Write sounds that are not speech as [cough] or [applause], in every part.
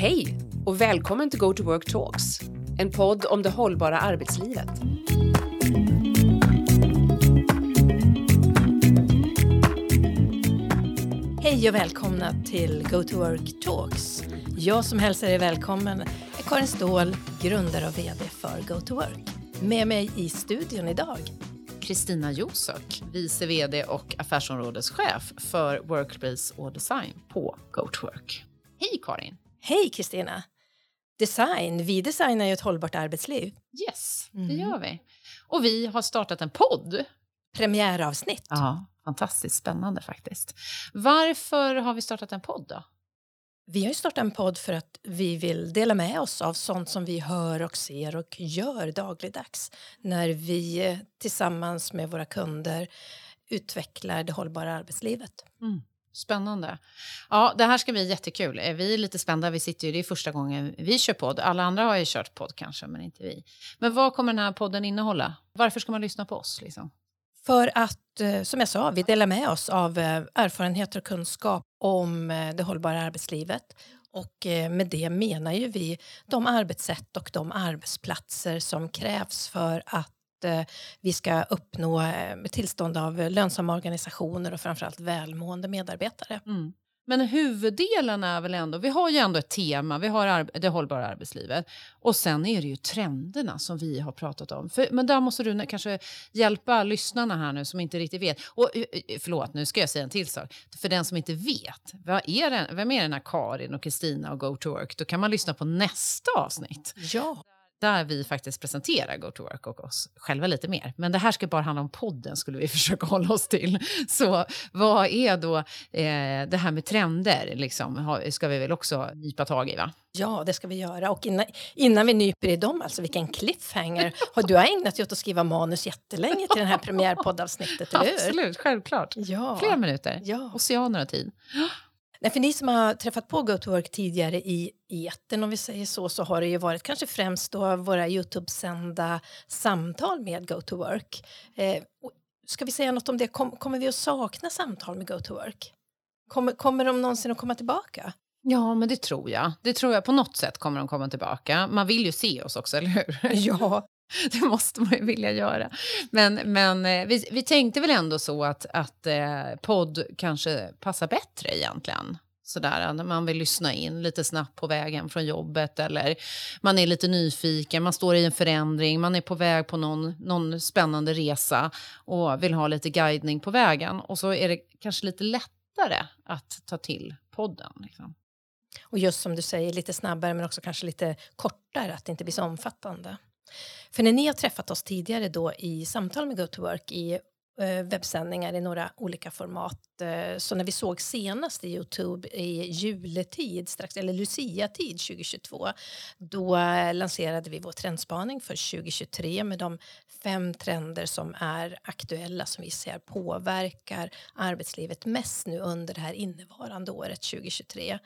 Hej och välkommen till Go to Work Talks, en podd om det hållbara arbetslivet. Hej och välkomna till Go to Work Talks. Jag som hälsar er välkommen är Karin Ståhl, grundare och VD för Go to Work. Med mig i studion idag Kristina Josök, vice VD och affärsområdeschef för Workplace och Design på Go to Work. Hej Karin! Hej Kristina! Design, vi designar ju ett hållbart arbetsliv. Yes, det mm. gör vi. Och vi har startat en podd. Premiäravsnitt. Ja, fantastiskt spännande faktiskt. Varför har vi startat en podd då? Vi har startat en podd för att vi vill dela med oss av sånt som vi hör och ser och gör dagligdags när vi eh, tillsammans med våra kunder utvecklar det hållbara arbetslivet. Mm. Spännande. Ja, det här ska bli jättekul. Vi är lite spända. Vi sitter ju, det är första gången vi kör podd. Alla andra har ju kört podd kanske, men inte vi. Men vad kommer den här podden innehålla? Varför ska man lyssna på oss? Liksom? För att, eh, som jag sa, vi delar med oss av eh, erfarenheter och kunskap om eh, det hållbara arbetslivet. Och med det menar ju vi de arbetssätt och de arbetsplatser som krävs för att vi ska uppnå eh, tillstånd av lönsamma organisationer och framförallt välmående medarbetare. Mm. Men huvuddelen är väl ändå, vi har ju ändå ett tema, vi har det hållbara arbetslivet. Och sen är det ju trenderna som vi har pratat om. För, men där måste du kanske hjälpa lyssnarna här nu som inte riktigt vet. Och eh, förlåt, nu ska jag säga en till sak. För den som inte vet, vad är det, vem är den här Karin och Kristina och Go to Work? Då kan man lyssna på nästa avsnitt. Ja där vi faktiskt presenterar Go to Work och oss själva lite mer. Men det här ska bara handla om podden, skulle vi [laughs] försöka hålla oss till. Så vad är då eh, det här med trender? Liksom, ska vi väl också nypa tag i? va? Ja, det ska vi göra. Och innan, innan vi nyper i dem, alltså vilken cliffhanger. Har du har ägnat dig åt att skriva manus jättelänge till det här [laughs] premiärpoddavsnittet, eller hur? Absolut, självklart. Ja. Flera minuter. Ja. Oceaner av tid. Nej, för ni som har träffat på GoToWork tidigare i eten, om vi säger så, så har det ju varit kanske främst då våra Youtube-sända samtal med GoToWork. Eh, ska vi säga något om det? Kom, kommer vi att sakna samtal med GoToWork? Kommer, kommer de någonsin att komma tillbaka? Ja, men det tror jag. Det tror jag. På något sätt kommer de komma tillbaka. Man vill ju se oss också, eller hur? Ja. [laughs] Det måste man ju vilja göra. Men, men eh, vi, vi tänkte väl ändå så att, att eh, podd kanske passar bättre egentligen. Sådär, när man vill lyssna in lite snabbt på vägen från jobbet eller man är lite nyfiken, man står i en förändring, man är på väg på någon, någon spännande resa och vill ha lite guidning på vägen. Och så är det kanske lite lättare att ta till podden. Liksom. Och just som du säger, lite snabbare men också kanske lite kortare, att det inte blir så omfattande. För när ni har träffat oss tidigare då i samtal med GoToWork i eh, webbsändningar i några olika format. Eh, så när vi såg senast i Youtube i juletid, strax, eller Lucia-tid 2022 då eh, lanserade vi vår trendspaning för 2023 med de fem trender som är aktuella som vi ser påverkar arbetslivet mest nu under det här innevarande året 2023.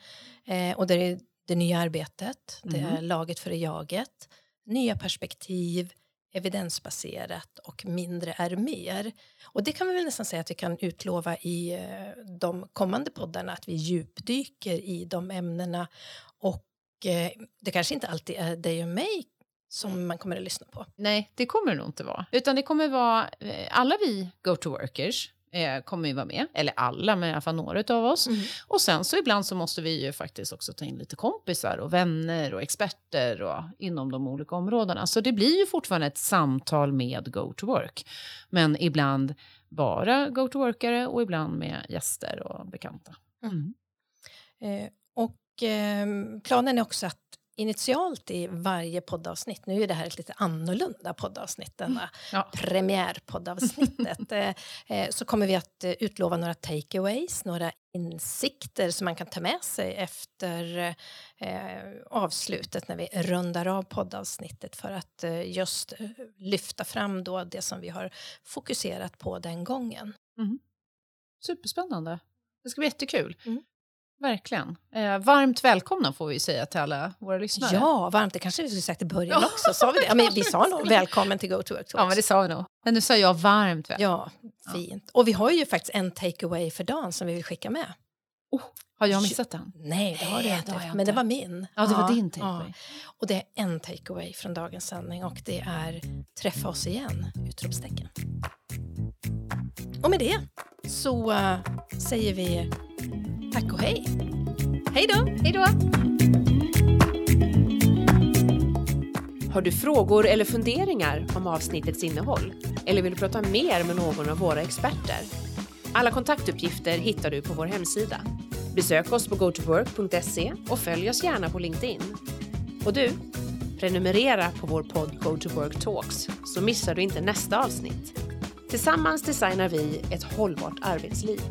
och det är det nya arbetet, det är mm. laget för jaget nya perspektiv, evidensbaserat och mindre är mer. Och det kan vi väl nästan säga att vi kan utlova i eh, de kommande poddarna, att vi djupdyker i de ämnena. Och eh, det kanske inte alltid är dig och mig som man kommer att lyssna på. Nej, det kommer det nog inte vara. Utan det kommer vara eh, alla vi go-to-workers eh, kommer ju vara med. Eller alla, men i alla fall några av oss. Mm. Och sen så ibland så måste vi ju faktiskt också ta in lite kompisar och vänner och experter och, inom de olika områdena. Så det blir ju fortfarande ett samtal med Go to Work. Men ibland bara Go to Workare och ibland med gäster och bekanta. Mm. Eh, och eh, planen är också att initialt i varje poddavsnitt, nu är det här ett lite annorlunda poddavsnitt, denna mm. ja. premiärpoddavsnittet, [laughs] eh, så kommer vi att eh, utlova några takeaways, några insikter som man kan ta med sig efter eh, avslutet när vi rundar av poddavsnittet för att just lyfta fram då det som vi har fokuserat på den gången. Mm. Superspännande. Det ska bli jättekul. Mm. Verkligen. Eh, varmt välkomna får vi säga till alla våra lyssnare. Ja, varmt. Det kanske vi skulle sagt i början ja. också. Sa vi, det? Ja, men vi sa nog välkommen till Go to Work Ja, men det sa vi nog. Men nu sa jag varmt välkommen. Ja, fint. Och vi har ju faktiskt en takeaway för dagen som vi vill skicka med. Oh, har jag missat den? Nej, det har du inte. har Men det var min. Ja, det var din takeaway. Och det är en takeaway från dagens sändning och det är träffa oss igen! Utropstecken. Och med det så eh, säger vi tack och hej. Hej då! Hej då! Har du frågor eller funderingar om avsnittets innehåll? Eller vill du prata mer med någon av våra experter? Alla kontaktuppgifter hittar du på vår hemsida. Besök oss på gotowork.se och följ oss gärna på LinkedIn. Och du, prenumerera på vår podd Go to Work Talks så missar du inte nästa avsnitt. Tillsammans designar vi ett hållbart arbetsliv.